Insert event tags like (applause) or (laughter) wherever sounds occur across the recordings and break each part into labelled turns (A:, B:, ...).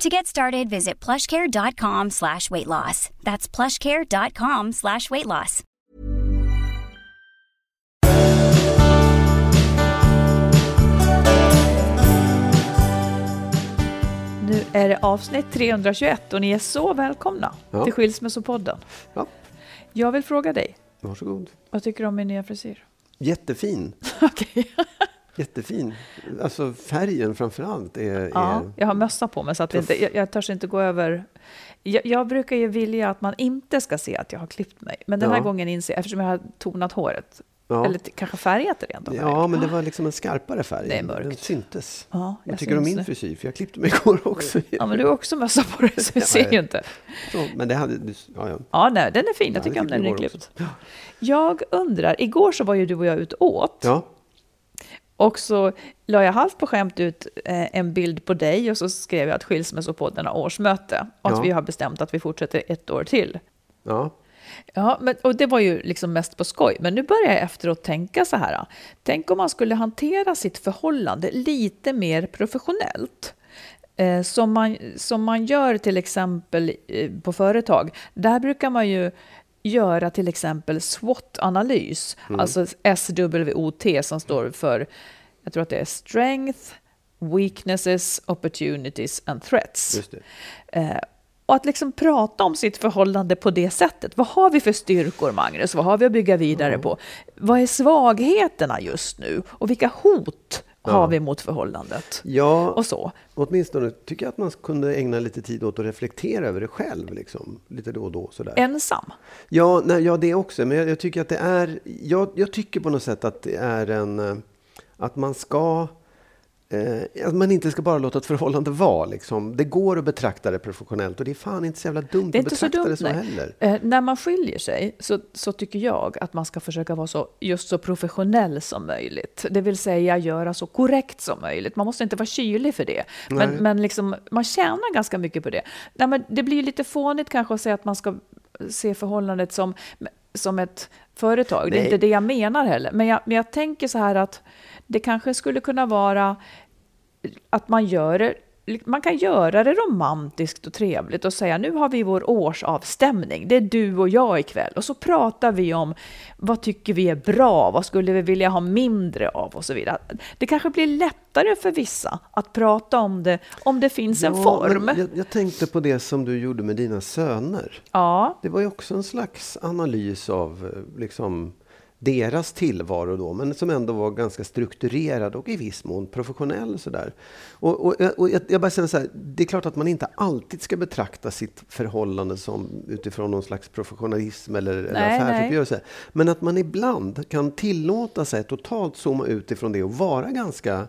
A: To get started, visit plushcare.com slash weight loss. That's plushcare.com slash weight loss.
B: Nu är det avsnitt 321 och ni är så välkomna
C: Ja.
B: till Skilsmässopodden.
C: Ja,
B: Jag vill fråga dig,
C: varsågod.
B: vad tycker du om min nya frisyr?
C: Jättefin. (laughs)
B: Okej.
C: Jättefin. Alltså färgen framför allt är...
B: Ja,
C: är
B: jag har mössa på mig så att inte, jag, jag törs inte gå över. Jag, jag brukar ju vilja att man inte ska se att jag har klippt mig. Men den här
C: Ja.
B: gången inser jag, eftersom jag har tonat håret,
C: ja.
B: eller kanske färgat det rent av.
C: ja, men det var liksom en skarpare färg.
B: Det är mörkt.
C: Den syntes.
B: Ja, jag
C: Vad tycker om min frisyr? För jag klippte mig (laughs) igår också.
B: Ja, men du har också mössa på dig så vi ser ju inte.
C: Så, men det hade... Ja, ja.
B: Ja, nej, den är fin.
C: Ja,
B: Jag tycker om den är
C: jag
B: klippt. Jag undrar, igår så var ju du och jag ute åt.
C: ja.
B: Och så la jag halvt på skämt ut eh, en bild på dig och så skrev jag att Skilsmässopodden har årsmöte och att
C: Ja.
B: vi har bestämt att vi fortsätter ett år till.
C: ja.
B: Ja, men, och det var ju liksom mest på skoj. Men nu börjar jag efteråt tänka så här. Tänk om man skulle hantera sitt förhållande lite mer professionellt. Eh, som, man, som man gör till exempel eh, på företag. Där brukar man ju göra till exempel SWOT-analys. Alltså SWOT som står för, jag tror att det är Strength, Weaknesses, Opportunities and Threats. Eh, och att liksom prata om sitt förhållande på det sättet. Vad har vi för styrkor, Magnus? Vad har vi att bygga vidare på? Vad är svagheterna just nu? Och vilka hot har vi mot förhållandet?
C: Ja,
B: Och så.
C: åtminstone tycker jag att man kunde ägna lite tid åt att reflektera över det själv. Liksom, lite då och då. Sådär.
B: Ensam.
C: Ja, nej, ja, det också. Men jag, jag tycker att det är... Jag, jag tycker på något sätt att det är en... eh, Att man ska... Eh, att man inte ska bara låta ett förhållande vara. Liksom. Det går att betrakta det professionellt och det är fan inte så jävla dumt att
B: inte så
C: betrakta
B: dumt.
C: det så
B: nej.
C: heller.
B: Eh, när man skiljer sig så, så tycker jag att man ska försöka vara så, just så professionell som möjligt. Det vill säga göra så korrekt som möjligt. Man måste inte vara kylig för det. Men,
C: Nej.
B: men liksom, man tjänar ganska mycket på det. Nej, men det blir lite fånigt kanske att säga att man ska se förhållandet som, som ett företag. Det är
C: Nej.
B: inte det jag menar heller. Men jag, men jag tänker så här att det kanske skulle kunna vara att man gör det man kan göra det romantiskt och trevligt och säga nu har vi vår årsavstämning. Det är du och jag ikväll. Och så pratar vi om vad tycker vi är bra, vad skulle vi vilja ha mindre av och så vidare. Det kanske blir lättare för vissa att prata om det om det finns en
C: Ja,
B: form.
C: men Jag, jag tänkte på det som du gjorde med dina söner.
B: Ja,
C: Det var ju också en slags analys av eh, liksom, deras tillvaro då, men som ändå var ganska strukturerad och i viss mån professionell. Sådär. Och, och, och jag, jag bara säger så här, det är klart att man inte alltid ska betrakta sitt förhållande som utifrån någon slags professionalism eller, eller
B: Nej,
C: affärsuppgörelse. Men att man ibland kan tillåta sig totalt zooma ut ifrån det och vara ganska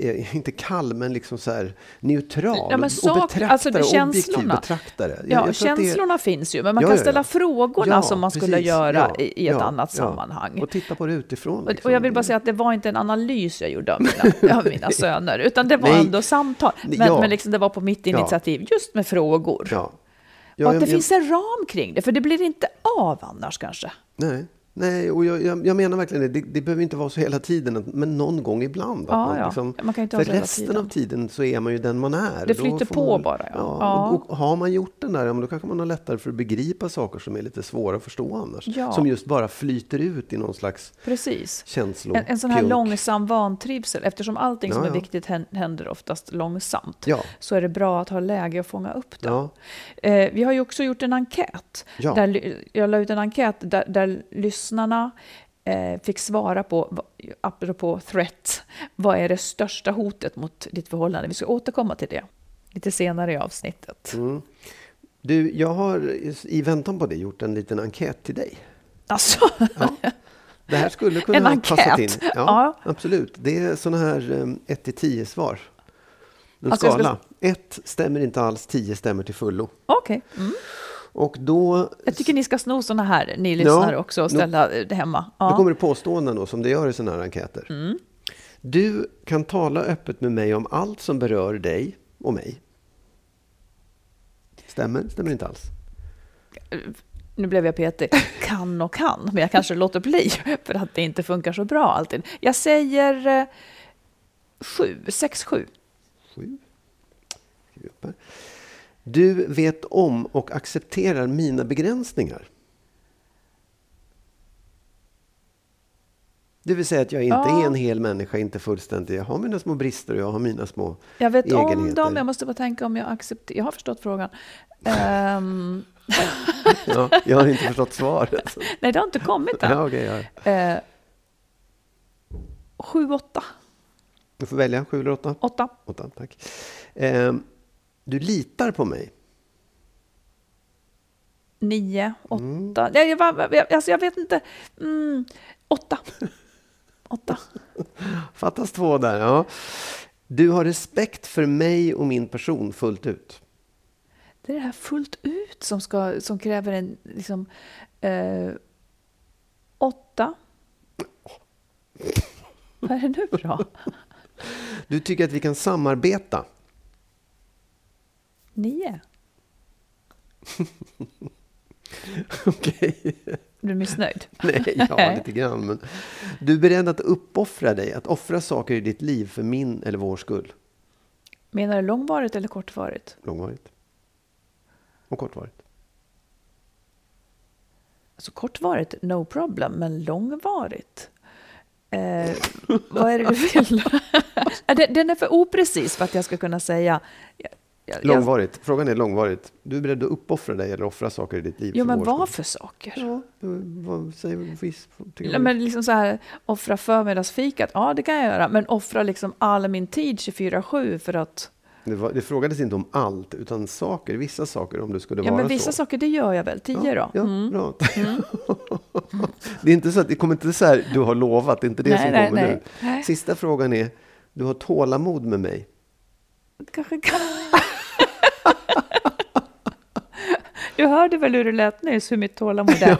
C: eh, inte kall, men liksom så här neutral
B: Ja, men
C: och
B: sak-
C: betraktare,
B: alltså det- känslorna.
C: betraktare. Jag-
B: ja
C: jag
B: känslorna finns ju, men man
C: Ja,
B: kan
C: ja, ja.
B: ställa frågorna som man skulle
C: precis.
B: göra
C: Ja,
B: i, i ett annat sammanhang.
C: Och titta på det utifrån.
B: Och-
C: liksom.
B: Och jag vill bara säga att det var inte en analys jag gjorde av mina, (laughs) av mina söner, utan det var
C: Nej.
B: ändå samtal. Men, men liksom det var på mitt initiativ, just med frågor. Och att det finns en ram kring det, för det blir inte av annars kanske.
C: Nej, Nej och jag, jag, jag menar verkligen det. det. Det behöver inte vara så hela tiden, men någon gång ibland.
B: Ja,
C: man,
B: ja.
C: liksom,
B: Man kan inte
C: för resten
B: tiden.
C: av tiden så är man ju den man är.
B: Det flyter på
C: man,
B: bara, ja.
C: Ja. Och, och har man gjort den där, ja, då kanske man har lättare för att begripa saker som är lite svåra att förstå annars. Som just bara flyter ut i någon slags
B: Precis.
C: känslor.
B: En, en sån här
C: pjunk.
B: långsam vantrivsel, eftersom allting som är viktigt hän- händer oftast långsamt, så är det bra att ha läge att fånga upp det. Eh, vi har ju också gjort en enkät. Där, jag la ut en enkät där, där lyssnarna eh, fick svara på, apropå threat, vad är det största hotet mot ditt förhållande? Vi ska återkomma till det lite senare i avsnittet.
C: Mm. Du, jag har i- väntan på det gjort en liten enkät till dig.
B: Alltså,
C: Det här skulle (laughs) kunna
B: En
C: ha passat in. Ja,
B: Ja.
C: absolut. Det är sådana här 1-10-svar. En
B: Alltså,
C: skala. 1 stämmer inte alls, 10 stämmer till fullo.
B: okej. Mm.
C: Och då,
B: Jag tycker ni ska sno såna här, ni lyssnare också, och ställa det hemma.
C: då
B: Ja.
C: kommer det påståenden då, som det gör i sådana här enkäter.
B: Mm.
C: Du kan tala öppet med mig om allt som berör dig och mig. Stämmer? Stämmer inte alls.
B: Nu blev jag petig. (laughs) Kan och kan, men jag kanske låter bli för att det inte funkar så bra alltid. Jag säger eh, sju, sex, sju.
C: Sju. Du vet om och accepterar mina begränsningar. Det vill säga att jag inte
B: Ja.
C: är en hel människa, inte fullständig. Jag har mina små brister och jag har mina små
B: Jag vet om
C: egenheter.
B: dem, jag måste bara tänka om jag accepterar. Jag har förstått frågan. (laughs) Ehm,
C: Ja, jag har inte förstått svaret. (laughs)
B: nej, det har inte kommit än.
C: Ja, okej, ja.
B: Eh, sju, åtta.
C: Du får välja, sju eller åtta?
B: Åtta.
C: Åtta, tack. Ehm, du litar på mig.
B: Nio, åtta.
C: Mm.
B: Jag, jag, alltså, jag vet inte. Mm, åtta. (laughs) Åtta.
C: Fattas två där. Ja. Du har respekt för mig och min person fullt ut.
B: Det är det här fullt ut som, ska, som kräver en liksom, eh, åtta. Vad är det nu då? (laughs)
C: Du tycker att vi kan samarbeta.
B: Nio. (laughs)
C: Okej.
B: Du är missnöjd? (laughs)
C: Nej, ja, (laughs) lite grann. Men du är beredd att uppoffra dig, att offra saker i ditt liv för min eller vår skull.
B: Menar du långvarigt eller kortvarigt?
C: Långvarigt. Och kortvarigt.
B: Alltså kortvarigt, no problem, men långvarigt? Eh, vad är det du vill? Den är för oprecis för att jag ska kunna säga... Jag, jag,
C: Långvarigt. Frågan är långvarigt. Du är beredd att uppoffra dig eller offra saker i ditt liv för
B: men vad för saker?
C: Ja, vad säger vis,
B: Ja,
C: du?
B: men liksom så här, offra förmiddagsfikat, ja det kan jag göra. Men offra liksom all min tid 24-7 för att...
C: det, var, det frågades inte om allt, utan saker, vissa saker om det skulle
B: Ja
C: vara
B: men vissa
C: så.
B: saker, det gör jag väl. 10
C: Ja,
B: då?
C: ja
B: Mm.
C: bra. (laughs) det är inte så att det kommer inte så här, du har lovat, det är inte det
B: Nej,
C: som
B: nej,
C: kommer
B: nej.
C: nu. Sista frågan är, du har tålamod med mig.
B: Kanske kan... Du hörde väl hur det lät nyss, hur mitt tålamod är.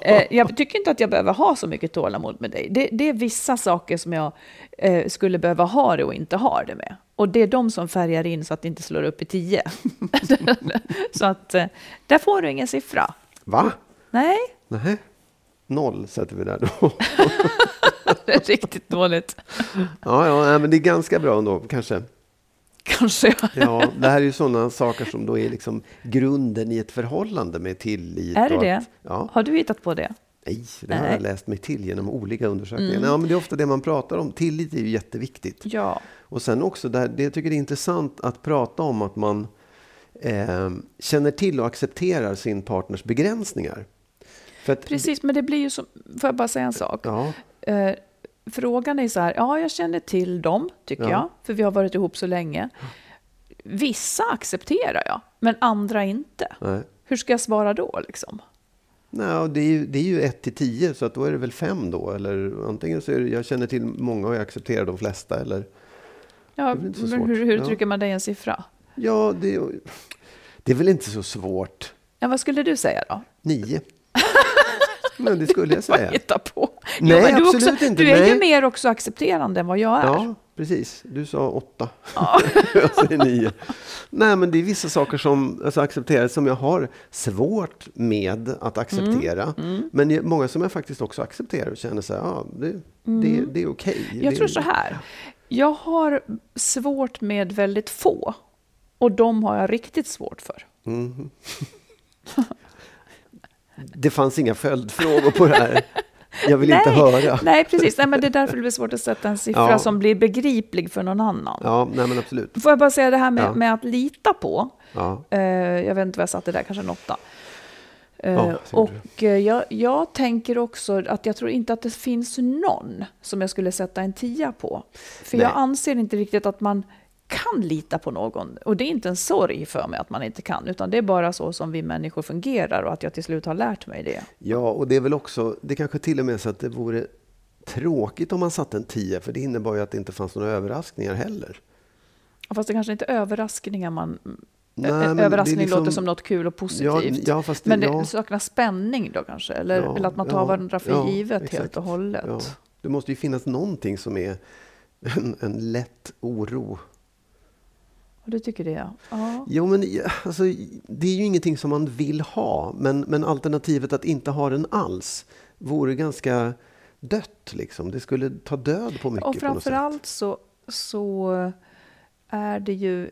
B: (laughs) Eh, Jag tycker inte att jag behöver ha så mycket tålamod med dig. Det, det är vissa saker som jag eh, skulle behöva ha det och inte ha det med. Och det är de som färgar in så att det inte slår upp i 10. (laughs) så att eh, där får du ingen siffra.
C: Va?
B: Nej,
C: Nej. Noll sätter vi där då. (laughs)
B: det är riktigt dåligt.
C: ja, ja, men det är ganska bra ändå, kanske. (laughs)
B: Kanske.
C: Ja, det här är ju sådana saker som då är liksom grunden i ett förhållande med tillit.
B: Är det det?
C: Att, ja,
B: Har du hittat på det?
C: nej, det har jag läst mig till genom olika undersökningar.
B: Mm.
C: Ja, men det är ofta det man pratar om. Tillit är ju jätteviktigt.
B: Ja.
C: Och sen också, där, det jag tycker det är intressant att prata om att man eh, känner till och accepterar sin partners begränsningar. För att,
B: Precis, men det blir ju som... Får jag bara säga en sak?
C: Ja,
B: Eh, frågan är så här, ja jag känner till dem, tycker
C: Ja.
B: jag, för vi har varit ihop så länge. Vissa accepterar jag, men andra inte.
C: nej.
B: Hur ska jag svara då liksom?
C: Nej, det är ju, det är ju 1 till 10, så att då är det väl 5 då. Eller antingen så är det, jag känner till många och jag accepterar de flesta. Eller,
B: Ja, men hur hur
C: Ja.
B: uttrycker man i en siffra?
C: ja, det, det är väl inte så svårt.
B: Ja, vad skulle du säga då?
C: 9. (laughs) (laughs) Men det skulle jag säga.
B: hitta på?
C: Nej,
B: du,
C: absolut
B: också,
C: inte,
B: du är ju
C: nej.
B: mer också accepterande än vad jag är.
C: Ja, precis. Du sa åtta. Ja. (laughs) jag säger nio. Nej, men det är vissa saker som alltså, accepteras som jag har svårt med att acceptera. Mm. Mm. Men många som jag faktiskt också accepterar och känner så här, ja, det, mm. det, det är okej. Okay.
B: Jag
C: det,
B: tror så här. Jag har svårt med väldigt få. Och de har jag riktigt svårt för. (laughs)
C: Det fanns inga följdfrågor på det här. Jag vill nej, inte höra.
B: Nej, precis. Nej, men det är därför det blir svårt att sätta en siffra ja. som blir begriplig för någon annan.
C: Ja, nej, men absolut.
B: Får jag bara säga det här med, ja. med att lita på. Ja. Uh, jag vet inte vad jag satte där, kanske en åtta. Uh, och uh, jag, jag, tänker också att jag tror inte att det finns någon som jag skulle sätta en tia på. För nej. jag anser inte riktigt att man kan lita på någon. Och det är inte en sorg för mig att man inte kan, utan det är bara så som vi människor fungerar och att jag till slut har lärt mig det.
C: Ja, och det är väl också, det kanske till och med så att det vore tråkigt om man satte en tia, för det innebar ju att det inte fanns några överraskningar heller.
B: Fast det kanske inte är överraskningar man... Nej, en överraskning liksom, låter som något kul och positivt. Ja, ja, det, men det ja. saknas spänning då kanske? Eller, eller att man tar varandra för givet exakt. helt och hållet.
C: Det måste ju finnas någonting som är (laughs) en, en lätt oro
B: och du tycker det? Ja.
C: Jo, men alltså, det är ju ingenting som man vill ha. Men, men alternativet att inte ha den alls vore ganska dött. Liksom. Det skulle ta död på mycket.
B: Och framförallt så, så är det ju...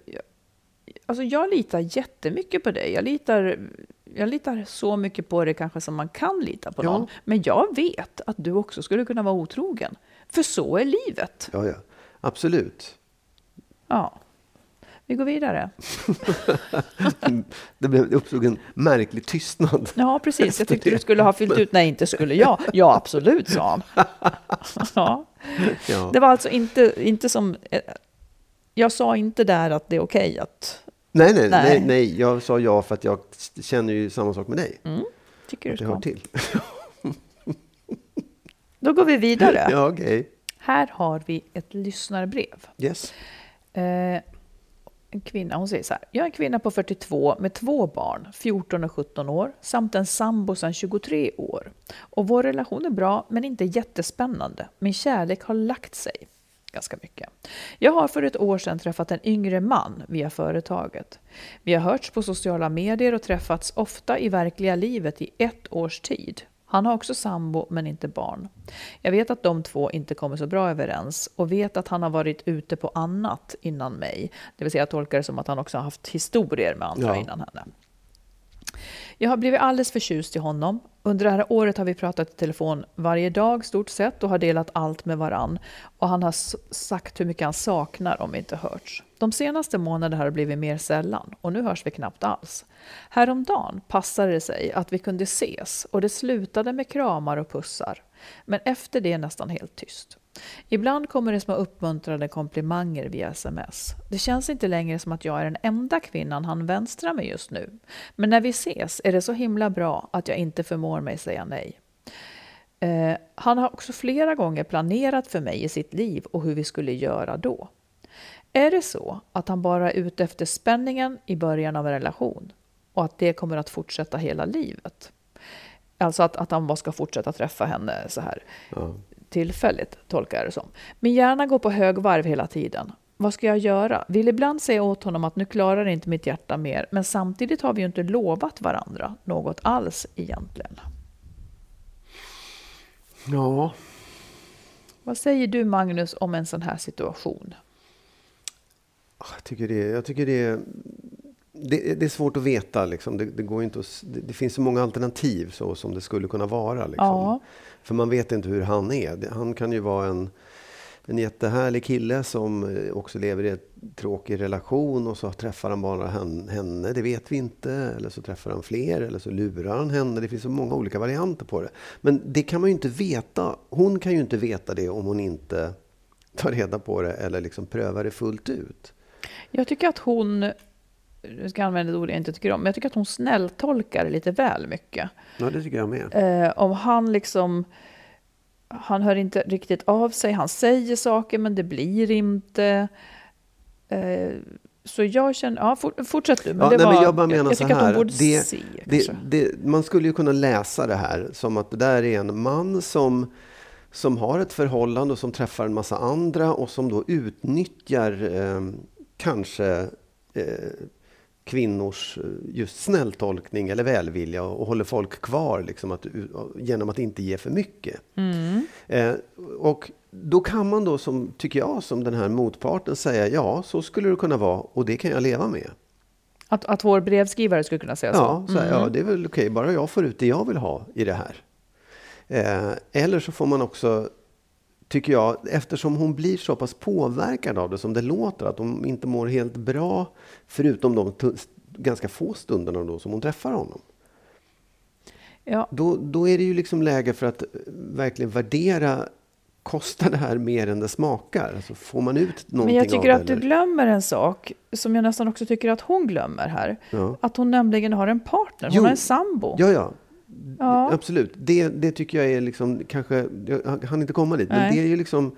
B: Alltså jag litar jättemycket på dig. Jag litar, jag litar så mycket på dig kanske som man kan lita på någon. Ja. Men jag vet att du också skulle kunna vara otrogen. För så är livet.
C: Ja, ja. Absolut.
B: Ja. Vi går vidare. (laughs)
C: det uppstod en märklig tystnad.
B: Ja, precis. Jag tyckte du skulle ha fyllt ut. Nej, inte skulle jag. Ja, absolut, sa han. (laughs) ja. ja. Det var alltså inte, inte som... Eh, jag sa inte där att det är okej okay att...
C: Nej, nej, nej, nej, nej. Jag sa ja för att jag känner ju samma sak med dig.
B: Mm. Tycker du
C: ska. Det hör till.
B: Då går vi vidare. (laughs)
C: Ja, okay.
B: Här har vi ett lyssnarbrev.
C: Yes.
B: Eh, en kvinna, hon säger så här. Jag är en kvinna på 42 med två barn, 14 och 17 år, samt en sambo sedan 23 år. Och vår relation är bra, men inte jättespännande. Min kärlek har lagt sig ganska mycket. Jag har för ett år sedan träffat en yngre man via företaget. Vi har hörts på sociala medier och träffats ofta i verkliga livet i ett års tid. Han har också sambo men inte barn. Jag vet att de två inte kommer så bra överens och vet att han har varit ute på annat innan mig. Det vill säga jag tolkar det som att han också har haft historier med andra ja. innan henne. Jag har blivit alldeles förtjust i honom. Under det här året har vi pratat i telefon varje dag stort sett och har delat allt med varann. Och han har sagt hur mycket han saknar om vi inte hörts. De senaste månaderna har det blivit mer sällan och nu hörs vi knappt alls. Häromdagen passade det sig att vi kunde ses och det slutade med kramar och pussar. Men efter det nästan helt tyst. Ibland kommer det små uppmuntrande komplimanger via sms. Det känns inte längre som att jag är den enda kvinnan han vänstrar med just nu. Men när vi ses är det så himla bra att jag inte förmår mig säga nej. Eh, han har också flera gånger planerat för mig i sitt liv och hur vi skulle göra då. Är det så att han bara är ute efter spänningen i början av en relation och att det kommer att fortsätta hela livet? Alltså att, att han bara ska fortsätta träffa henne så här ja tillfälligt, tolkar jag det som. Min hjärna går på högvarv hela tiden. Vad ska jag göra? Vill ibland säga åt honom att nu klarar inte mitt hjärta mer, men samtidigt har vi ju inte lovat varandra något alls egentligen.
C: Ja.
B: Vad säger du Magnus om en sån här situation?
C: Jag tycker det, jag tycker det, det, det är svårt att veta. Liksom. Det, det, går inte att, det, finns så många alternativ så som det skulle kunna vara. Liksom. Ja. För man vet inte hur han är. Han kan ju vara en, en jättehärlig kille som eh, också lever i en tråkig relation och så träffar han bara henne, det vet vi inte. Eller så träffar han fler, eller så lurar han henne. Det finns så många olika varianter på det. Men det kan man ju inte veta. Hon kan ju inte veta det om hon inte tar reda på det eller liksom prövar det fullt ut.
B: Jag tycker att hon, nu ska jag använda ett ord jag inte tycker om, men jag tycker att hon snälltolkar lite väl mycket.
C: Ja, det tycker jag med.
B: Eh, om han liksom, han hör inte riktigt av sig, han säger saker men det blir inte. Eh, så jag känner, ja fortsätt du.
C: Men ja, det nej, var, men jag bara menar jag, så här. Det, se, det, det, man skulle ju kunna läsa det här som att det där är en man som som har ett förhållande och som träffar en massa andra och som då utnyttjar eh, kanske eh, kvinnors eh, just snälltolkning eller välvilja och håller folk kvar liksom att, genom att inte ge för mycket. Mm. Eh, och då kan man då, som, tycker jag, som den här motparten säga ja, så skulle det kunna vara och det kan jag leva med.
B: Att, att vår brevskrivare skulle kunna säga
C: ja,
B: så?
C: så mm. ja, det är väl okej, bara jag får ut det jag vill ha i det här. Eh, eller så får man också tycker jag, eftersom hon blir så pass påverkad av det som det låter, att hon inte mår helt bra, förutom de ganska få stunderna då som hon träffar honom. Ja. Då, då är det ju liksom läge för att verkligen värdera Kostar det här mer än det smakar? Alltså får man ut någonting
B: Men jag tycker
C: att
B: eller? du glömmer en sak som jag nästan också tycker att hon glömmer här. Ja. Att hon nämligen har en partner, hon jo. har en sambo.
C: Ja, ja. Ja. Absolut. Det, det tycker jag är liksom, kanske, jag hann inte komma dit, Nej. men det är ju liksom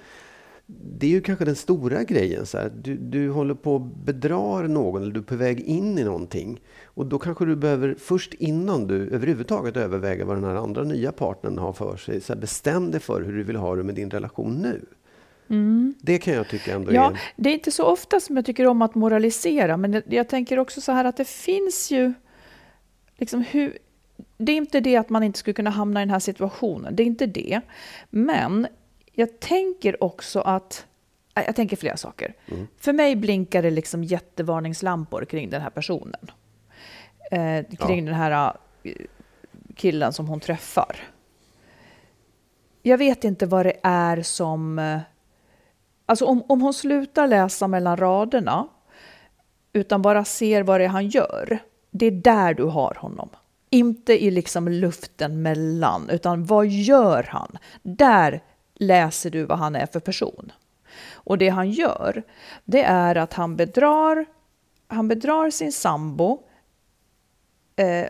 C: det är ju kanske den stora grejen. Så här. Du, du håller på att bedrar någon, eller du är på väg in i någonting. Och då kanske du behöver, först innan du överhuvudtaget överväger vad den här andra nya partnern har för sig, så här, bestäm dig för hur du vill ha det med din relation nu. Mm. Det kan jag tycka ändå
B: ja,
C: är...
B: Det är inte så ofta som jag tycker om att moralisera, men jag tänker också så här att det finns ju... Liksom hur, det är inte det att man inte skulle kunna hamna i den här situationen, det är inte det. Men jag tänker också att jag tänker flera saker. Mm. För mig blinkar det liksom jättevarningslampor kring den här personen. Eh, kring ja. den här eh, killen som hon träffar. Jag vet inte vad det är som... Eh, alltså om, om hon slutar läsa mellan raderna utan bara ser vad det är han gör. Det är där du har honom. Inte i liksom luften mellan, utan vad gör han? Där läser du vad han är för person. Och det han gör, det är att han bedrar, han bedrar sin sambo eh,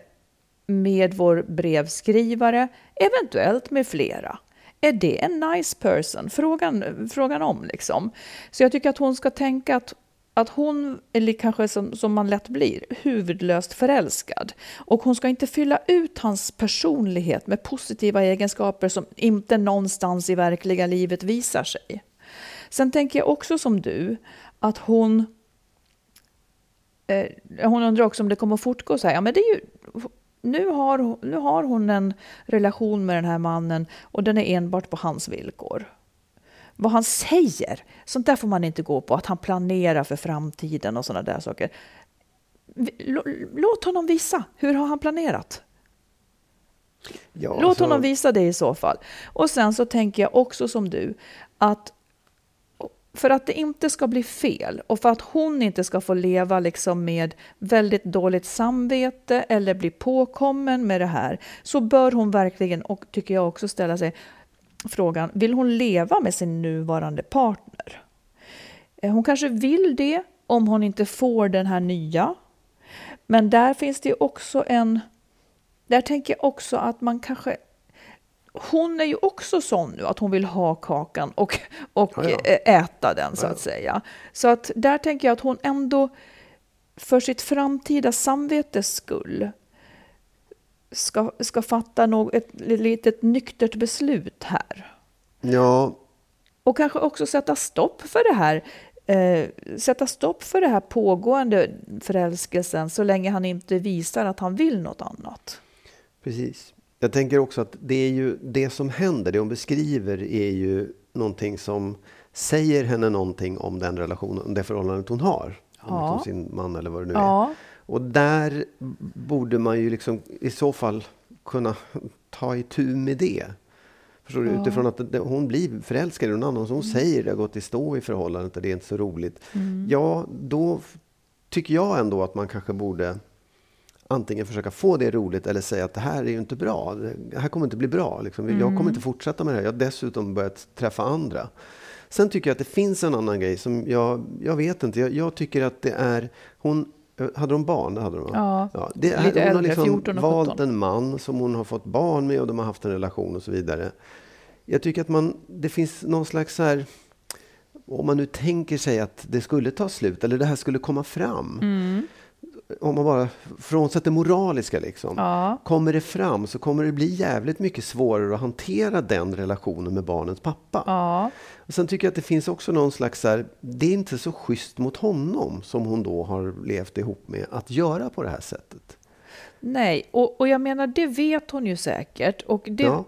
B: med vår brevskrivare, eventuellt med flera. Är det en nice person? Frågan, frågan om liksom. Så jag tycker att hon ska tänka att att hon, eller kanske som, som man lätt blir, huvudlöst förälskad. Och hon ska inte fylla ut hans personlighet med positiva egenskaper som inte någonstans i verkliga livet visar sig. Sen tänker jag också som du, att hon eh, hon undrar också om det kommer att fortgå så här. Ja, men det är ju, nu, har, nu har hon en relation med den här mannen och den är enbart på hans villkor vad han säger. Sånt där får man inte gå på, att han planerar för framtiden och sådana där saker. Låt honom visa, hur har han planerat? Ja, Låt så... honom visa det i så fall. Och sen så tänker jag också som du, att för att det inte ska bli fel och för att hon inte ska få leva liksom med väldigt dåligt samvete eller bli påkommen med det här så bör hon verkligen, och tycker jag också ställa sig, frågan, vill hon leva med sin nuvarande partner? Eh, hon kanske vill det om hon inte får den här nya. Men där finns det också en... Där tänker jag också att man kanske... Hon är ju också sån nu att hon vill ha kakan och, och ja, ja. äta den så att säga. Så att där tänker jag att hon ändå för sitt framtida samvetes skull ska, ska fatta något, ett litet nyktert beslut här.
C: Ja.
B: Och kanske också sätta stopp för det här eh, sätta stopp för det här pågående förälskelsen så länge han inte visar att han vill något annat.
C: Precis. Jag tänker också att det är ju det som händer, det hon beskriver är ju någonting som säger henne någonting om den relationen, det förhållandet hon har. Ja. Om sin man eller vad det nu ja. Och där borde man ju liksom i så fall kunna ta itu med det. Förstår du? Ja. Utifrån att hon blir förälskad i någon annan. Så hon mm. säger det har gått i stå i förhållandet och det är inte så roligt. Mm. Ja, då tycker jag ändå att man kanske borde antingen försöka få det roligt eller säga att det här är ju inte bra. Det här kommer inte bli bra. Liksom. Mm. Jag kommer mm. inte fortsätta med det här. Jag har dessutom börjat träffa andra. Sen tycker jag att det finns en annan grej som jag, jag vet inte. Jag, jag tycker att det är, hon hade de barn? Det hade de,
B: ja,
C: ja. Det är, lite hon äldre, har liksom 14 och valt en man som hon har fått barn med och de har haft en relation och så vidare. Jag tycker att man, det finns någon slags så här, om man nu tänker sig att det skulle ta slut eller det här skulle komma fram. Mm. Om man bara frånsett det moraliska, liksom,
B: Ja.
C: kommer det fram så kommer det bli jävligt mycket svårare att hantera den relationen med barnens pappa.
B: Ja.
C: Och sen tycker jag att det finns också någon slags så här, det är inte så schysst mot honom som hon då har levt ihop med att göra på det här sättet.
B: Nej, och, och jag menar det vet hon ju säkert. Och det,
C: Ja.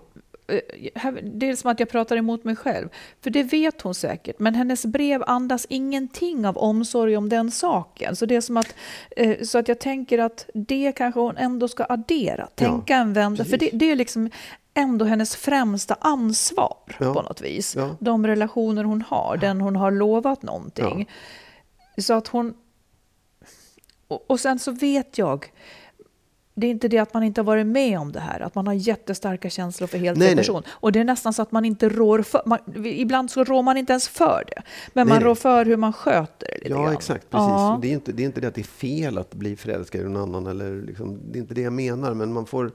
B: Eh, det är som att jag pratar emot mig själv. För det vet hon säkert. Men hennes brev andas ingenting av omsorg om den saken. Så det är som att, eh, så att jag tänker att det kanske hon ändå ska addera. Tänka en vända. För det,
C: precis.
B: det är liksom ändå hennes främsta ansvar
C: Ja.
B: på något vis.
C: Ja.
B: De relationer hon har, den hon har lovat någonting. Så att hon... Och, och sen så vet jag, det är inte det att man inte har varit med om det här, att man har jättestarka känslor för helt
C: Nej,
B: fel
C: nej.
B: person. Och det är nästan så att man inte rår för, man, ibland så rår man inte ens för det. Men
C: Nej,
B: man
C: nej.
B: rår för hur man sköter det lite
C: Ja,
B: grann.
C: exakt. Precis.
B: Ja.
C: Det, är inte, det är inte det att det är fel att bli förälskad i någon annan. Eller liksom, det är inte det jag menar. Men man får,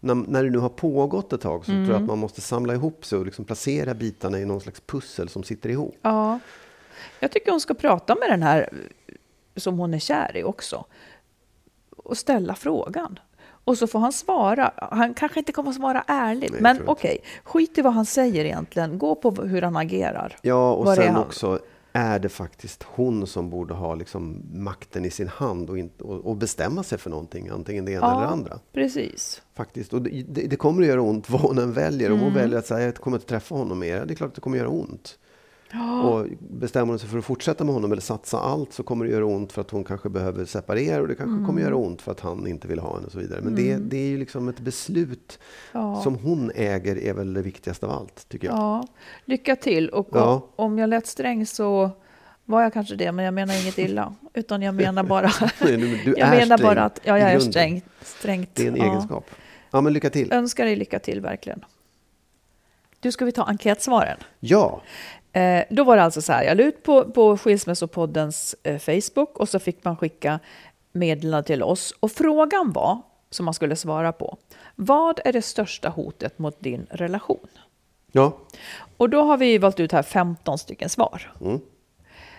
C: när, när det nu har pågått ett tag så tror
B: Mm.
C: jag att man måste samla ihop sig och liksom placera bitarna i någon slags pussel som sitter ihop.
B: Ja. Jag tycker hon ska prata med den här som hon är kär i också. Och ställa frågan. Och så får han svara. Han kanske inte kommer att svara ärligt.
C: Nej,
B: men okej, skit i vad han säger egentligen. Gå på hur han agerar.
C: Ja, och
B: Var
C: sen också är det faktiskt hon som borde ha liksom makten i sin hand och, inte, och, och bestämma sig för någonting, antingen det ena eller det andra.
B: precis.
C: Faktiskt. Och det, det, kommer att göra ont vad hon än väljer. Om hon
B: Mm.
C: väljer att säga jag kommer inte träffa honom mer, det är klart att det kommer att göra ont. Och bestämmer hon sig för att fortsätta med honom eller satsa allt så kommer det göra ont för att hon kanske behöver separera och det kanske
B: Mm.
C: kommer göra ont för att han inte vill ha henne och så vidare. Men det, det är ju liksom ett beslut
B: Ja.
C: som hon äger är väl det viktigaste av allt, tycker jag.
B: Ja, lycka till. Och
C: Ja.
B: om jag lät sträng så var jag kanske det, men jag menar inget illa. Utan jag menar bara... (laughs)
C: Nej, du- du
B: jag menar
C: sträng
B: bara att ja, jag är sträng, strängt.
C: Det är en
B: ja.
C: egenskap. Ja, men lycka till.
B: Önskar dig lycka till, verkligen. Du, ska vi ta enkätsvaren?
C: Ja,
B: Eh, då var det alltså så här, jag la ut på, på Skilsmässopoddens eh, Facebook och så fick man skicka meddelande till oss. Och frågan var, som man skulle svara på, vad är det största hotet mot din relation?
C: ja.
B: Och då har vi valt ut här 15 stycken svar.
C: Mm.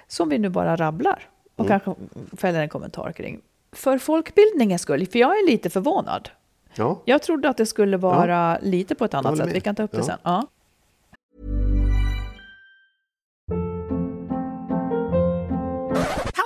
B: Som vi nu bara rabblar och kanske fäller en kommentar kring. För folkbildningens skull, för jag är lite förvånad.
C: ja.
B: Jag trodde att det skulle vara lite på ett annat sätt. Vi kan ta upp det
C: Ja.
B: sen. Ja.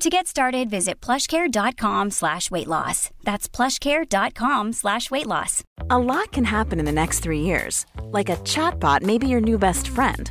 A: To get started, visit plushcare.com slash weight loss. That's plushcare.com slash weight loss.
D: A lot can happen in the next three years. Like a chatbot may be your new best friend.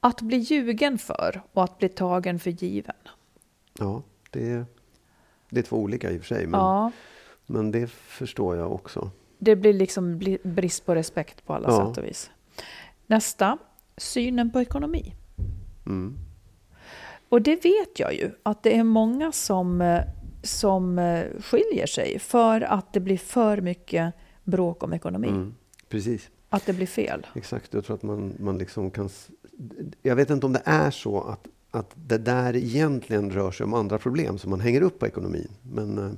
B: Att bli ljugen för och att bli tagen för given.
C: ja det, det är två olika i och för sig. Men,
B: Ja,
C: men det förstår jag också.
B: det blir liksom brist på respekt på alla
C: Ja.
B: sätt och vis. Nästa, synen på ekonomi.
C: Mm.
B: Och det vet jag ju, att det är många som, som skiljer sig för att det blir för mycket bråk om ekonomi.
C: Mm. Precis.
B: Att det blir fel.
C: Exakt, jag tror att man, man liksom kan... Jag vet inte om det är så att, att det där egentligen rör sig om andra problem som man hänger upp på ekonomin. Men eh,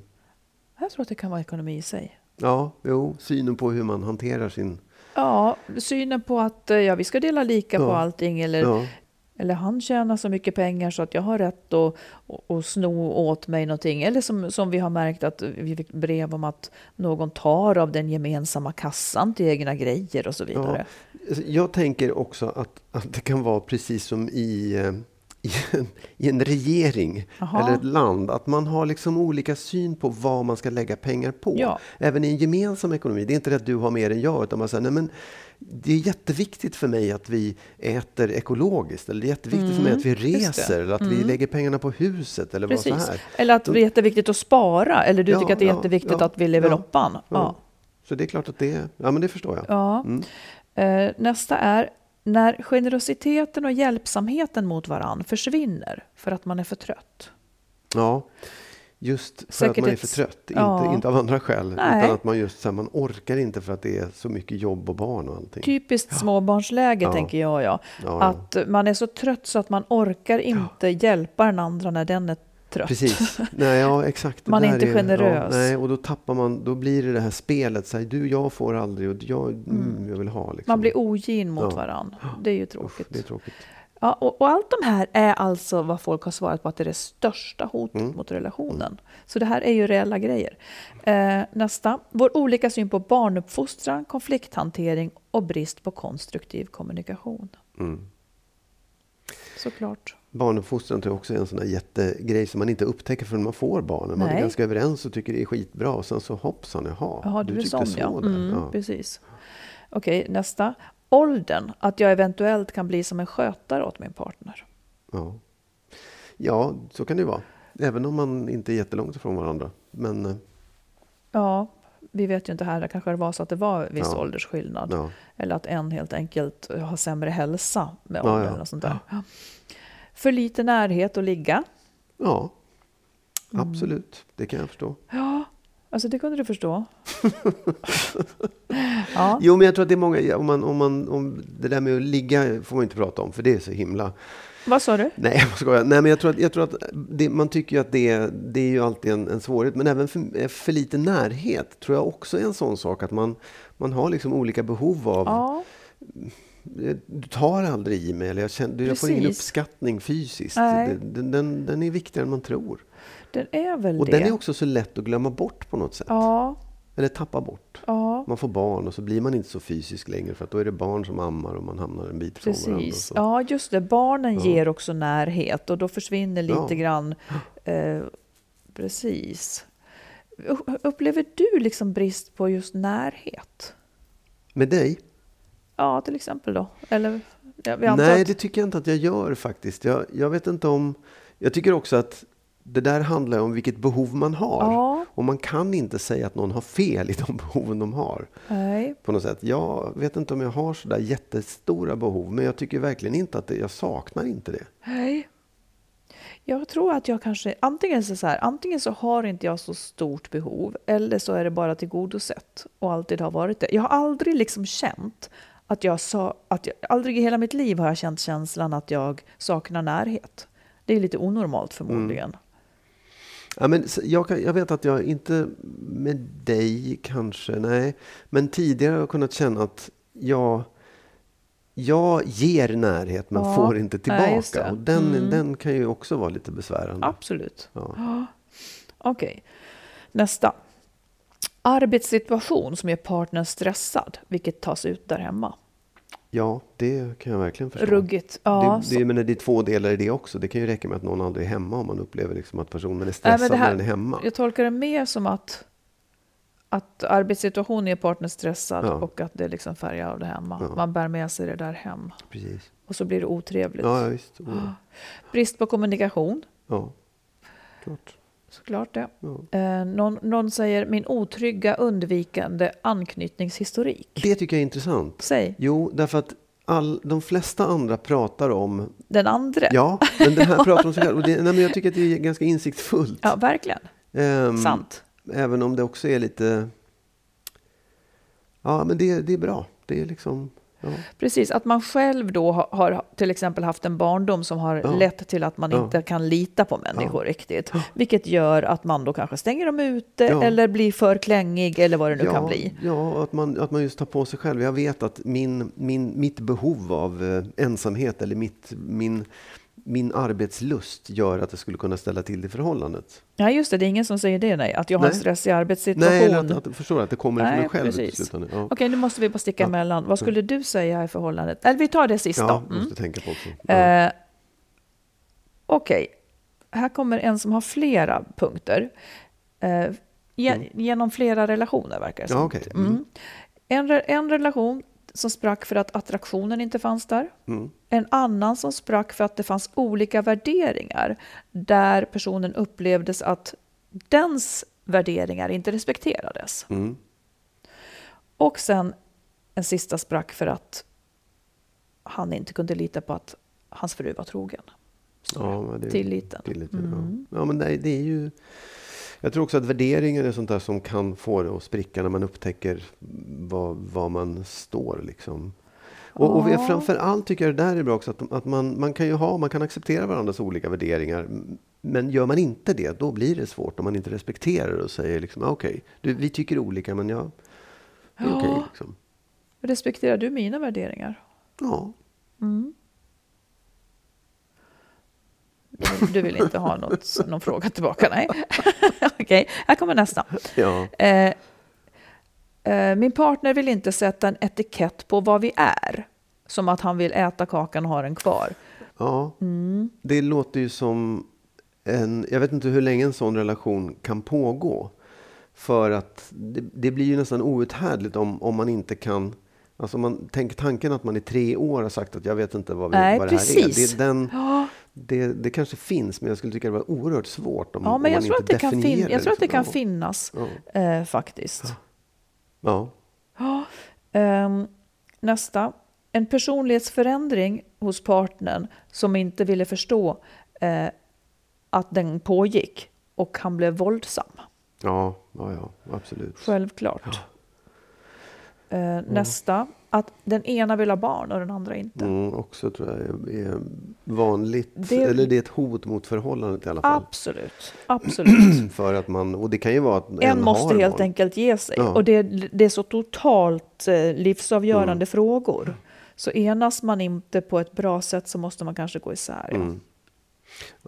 B: Jag tror att det kan vara ekonomi i sig.
C: ja, jo, synen på hur man hanterar sin...
B: Ja, synen på att eh, ja, vi ska dela lika på
C: Ja.
B: allting eller
C: Ja,
B: eller han tjänar så mycket pengar så att jag har rätt att, att, att sno åt mig någonting. Eller som, som vi har märkt att vi fick brev om att någon tar av den gemensamma kassan till egna grejer och så vidare.
C: Ja, jag tänker också att, att det kan vara precis som i eh, i en, i en regering Aha. eller ett land, att man har liksom olika syn på vad man ska lägga pengar på. Ja. Även i en gemensam ekonomi. Det är inte det att du har mer än jag, utan man säger, nej men det är jätteviktigt för mig att vi äter ekologiskt, eller det är jätteviktigt mm, för mig att vi mm, reser, eller att mm. vi lägger pengarna på huset, eller Precis. vad så här.
B: Eller att det är jätteviktigt att spara, eller du ja, tycker att det är ja, jätteviktigt att vi lever ja.
C: Så det är klart att det är, ja men det förstår jag.
B: Ja. Mm. Uh, nästa är, när generositeten och hjälpsamheten mot varann försvinner för att man är för trött.
C: Ja, just för Säkert att man är för trött. Ja. Inte, inte av andra skäl. Nej. Utan att man just så man orkar inte för att det är så mycket jobb och barn och allting.
B: Typiskt ja. småbarnsläge ja. tänker jag. Ja. Att man är så trött så att man orkar inte hjälpa den andra när den är trött.
C: Precis. Nej, ja, exakt.
B: man är inte är,
C: generös. Ja, nej, och då tappar man, då blir det det här spelet. Så här, du, jag får aldrig och jag, mm. mm jag vill ha. Liksom.
B: Man blir ogin mot ja. varandra. Det är ju tråkigt. Uff,
C: det är tråkigt.
B: Ja, och, och, allt de här är alltså vad folk har svarat på att det är det största hotet mm. mot relationen. Mm. Så det här är ju reella grejer. Eh, nästa. Vår olika syn på barnuppfostran, konflikthantering och brist på konstruktiv kommunikation. Mm. Såklart.
C: Barnuppfostran tror jag också är en sån där jättegrej som man inte upptäcker förrän man får barnen. Man Nej. är ganska överens och tycker det är skitbra och sen så hoppsan, jaha,
B: jaha du, du tyckte sån, så. Ja. Mm, ja. Precis. Okej, nästa. Åldern, att jag eventuellt kan bli som en skötare åt min partner.
C: Ja, ja så kan det vara. Även om man inte är jättelångt ifrån varandra. Men... Eh,
B: ja, vi vet ju inte här, det kanske det var så att det var viss ja. åldersskillnad. Ja. Eller att en helt enkelt har sämre hälsa med åldern. Ja, ja. Och sånt där. För lite närhet att ligga.
C: Ja, absolut. Mm. Det kan jag förstå.
B: Ja, alltså det kunde du förstå. (laughs)
C: ja. Jo, men jag tror att det är många, om man, om man, om det där med att ligga får man inte prata om, för det är så himla...
B: Vad sa du?
C: Nej, jag skojar. Nej, men jag tror att, jag tror att det, man tycker ju att det, det är ju alltid en, en svårighet. Men även för, för lite närhet tror jag också är en sån sak. Att man, man har liksom olika behov av... Ja du tar aldrig i mig, eller jag, känner, jag får ingen uppskattning fysiskt. Den, den, den, är viktigare än man tror.
B: Den är väl
C: och
B: det.
C: den är också så lätt att glömma bort på något sätt.
B: Ja.
C: Eller tappa bort.
B: Ja.
C: Man får barn och så blir man inte så fysisk längre för att då är det barn som ammar och man hamnar en bit
B: från
C: Precis.
B: varandra. Ja, just det. Barnen ja. ger också närhet och då försvinner lite ja. grann. Eh, precis. Upplever du liksom brist på just närhet?
C: Med dig?
B: Ja, till exempel då? Eller,
C: Nej, det tycker jag inte att jag gör faktiskt. Jag, jag vet inte om... Jag tycker också att det där handlar om vilket behov man har. Ja. Och man kan inte säga att någon har fel i de (laughs) behoven de har.
B: Nej.
C: På något sätt. Jag vet inte om jag har så där jättestora behov, men jag tycker verkligen inte att det, jag saknar inte det.
B: Nej. Jag tror att jag kanske, antingen så, så här, antingen så har inte jag så stort behov, eller så är det bara tillgodosett och alltid har varit det. Jag har aldrig liksom känt att jag sa, att jag, aldrig i hela mitt liv har jag känt känslan att jag saknar närhet. Det är lite onormalt förmodligen. Mm.
C: Ja, men jag, jag, vet att jag inte med dig kanske, nej. Men tidigare har jag kunnat känna att jag, jag ger närhet men ja, får inte tillbaka. Nej, och den, mm. den kan ju också vara lite besvärande.
B: Absolut. Ja. (gasps) Okej, okay. nästa. Arbetssituation som gör partnern stressad, vilket tas ut där hemma.
C: Ja, det kan jag verkligen förstå.
B: Ruggigt. Ja,
C: det, det, men det är två delar i det också. Det kan ju räcka med att någon aldrig är hemma om man upplever liksom att personen är stressad här, när den är hemma.
B: Jag tolkar det mer som att, att arbetssituationen är partnern stressad ja. och att det liksom färgar av det hemma. Ja. Man bär med sig det där hem.
C: Precis.
B: Och så blir det otrevligt.
C: Ja, visst. Oh. (gasps)
B: Brist på kommunikation.
C: Ja, klart.
B: Såklart det. Ja. Eh, någon, någon, säger min otrygga undvikande anknytningshistorik.
C: Det tycker jag är intressant.
B: Säg.
C: Jo, därför att all, de flesta andra pratar om...
B: Den andra?
C: Ja, men den här (laughs) pratar om sig själv. Och det, nej, men jag tycker att det är ganska insiktsfullt.
B: Ja, verkligen. Um, Sant.
C: Även om det också är lite... Ja, men det, det är bra. Det är liksom... Ja.
B: Precis, att man själv då har, har till exempel haft en barndom som har
C: Ja.
B: lett till att man
C: Ja.
B: inte kan lita på människor riktigt. Vilket gör att man då kanske stänger dem ute eller blir för klängig eller vad det nu kan bli.
C: Ja, att man, att man just tar på sig själv. Jag vet att min, min, mitt behov av eh, ensamhet eller mitt, min, min arbetslust gör att det skulle kunna ställa till det förhållandet.
B: Ja, just det, det är ingen som säger det, nej. Att jag har en stressig arbetssituation.
C: Nej, eller att, att, förstår att det kommer från
B: Nej,
C: en själv
B: precis.
C: Ja.
B: Okej, nu måste vi bara sticka
C: Ja.
B: emellan. Vad skulle du säga i förhållandet? Eller vi tar det sista.
C: Ja,
B: Mm.
C: måste tänka på också. Ja.
B: Eh, Okej, här kommer en som har flera punkter. Eh, ge, Genom flera relationer verkar det
C: Mm. Ja,
B: som.
C: okej. Mm.
B: En, re- en relation som sprack för att attraktionen inte fanns där.
C: Mm.
B: En annan som sprack för att det fanns olika värderingar där personen upplevdes att dens värderingar inte respekterades.
C: Mm.
B: Och sen en sista sprack för att han inte kunde lita på att hans fru var trogen.
C: Ja, men det,
B: Tilliten.
C: tilliten
B: Mm.
C: ja. ja, men nej, det är ju... Jag tror också att värderingar är sånt där som kan få det att spricka när man upptäcker vad, vad man står. Liksom. Och, och
B: Ja.
C: framför allt tycker jag det där är bra också, att, att man, man kan ju ha, man kan acceptera varandras olika värderingar. Men gör man inte det, då blir det svårt om man inte respekterar det och säger liksom, ah, okej, du, vi tycker olika men jag, det är
B: Ja.
C: okej. liksom.
B: Respekterar du mina värderingar?
C: Ja,
B: Mm. Du, du vill inte ha något, någon fråga tillbaka? Nej. (laughs) Okej, här kommer nästa.
C: ja,
B: eh, min partner vill inte sätta en etikett på vad vi är. Som att han vill äta kakan och ha den kvar.
C: ja.
B: Mm.
C: Det låter ju som en... Jag vet inte hur länge en sån relation kan pågå. För att det, det blir ju nästan outhärdligt om, om man inte kan... Alltså om man tänker tanken att man i tre år har sagt att jag vet inte vad, vi,
B: Nej,
C: vad det här är. Det, är den,
B: Ja,
C: det, det kanske finns, men jag skulle tycka det var oerhört svårt om,
B: ja
C: om
B: men jag
C: man inte
B: det
C: definierar
B: fin- jag tror att det
C: liksom.
B: kan finnas
C: Ja.
B: eh, faktiskt.
C: Ja.
B: Ja. Ehm, nästa. En personlighetsförändring hos partnern som inte ville förstå eh, att den pågick och han blev våldsam.
C: Ja, ja, ja, absolut.
B: Självklart. Eh, nästa. Att den ena vill ha barn och den andra inte.
C: Mm, också tror jag är, vanligt.
B: Det-
C: Eller det är ett hot mot förhållandet i alla fall.
B: Absolut. Absolut. (clears throat)
C: För att man, och det kan ju vara att en,
B: En måste helt
C: barn.
B: enkelt ge sig.
C: Ja.
B: Och det, det är så totalt eh, livsavgörande
C: Mm.
B: frågor. Så enas man inte på ett bra sätt så måste man kanske gå isär. Ja.
C: Mm.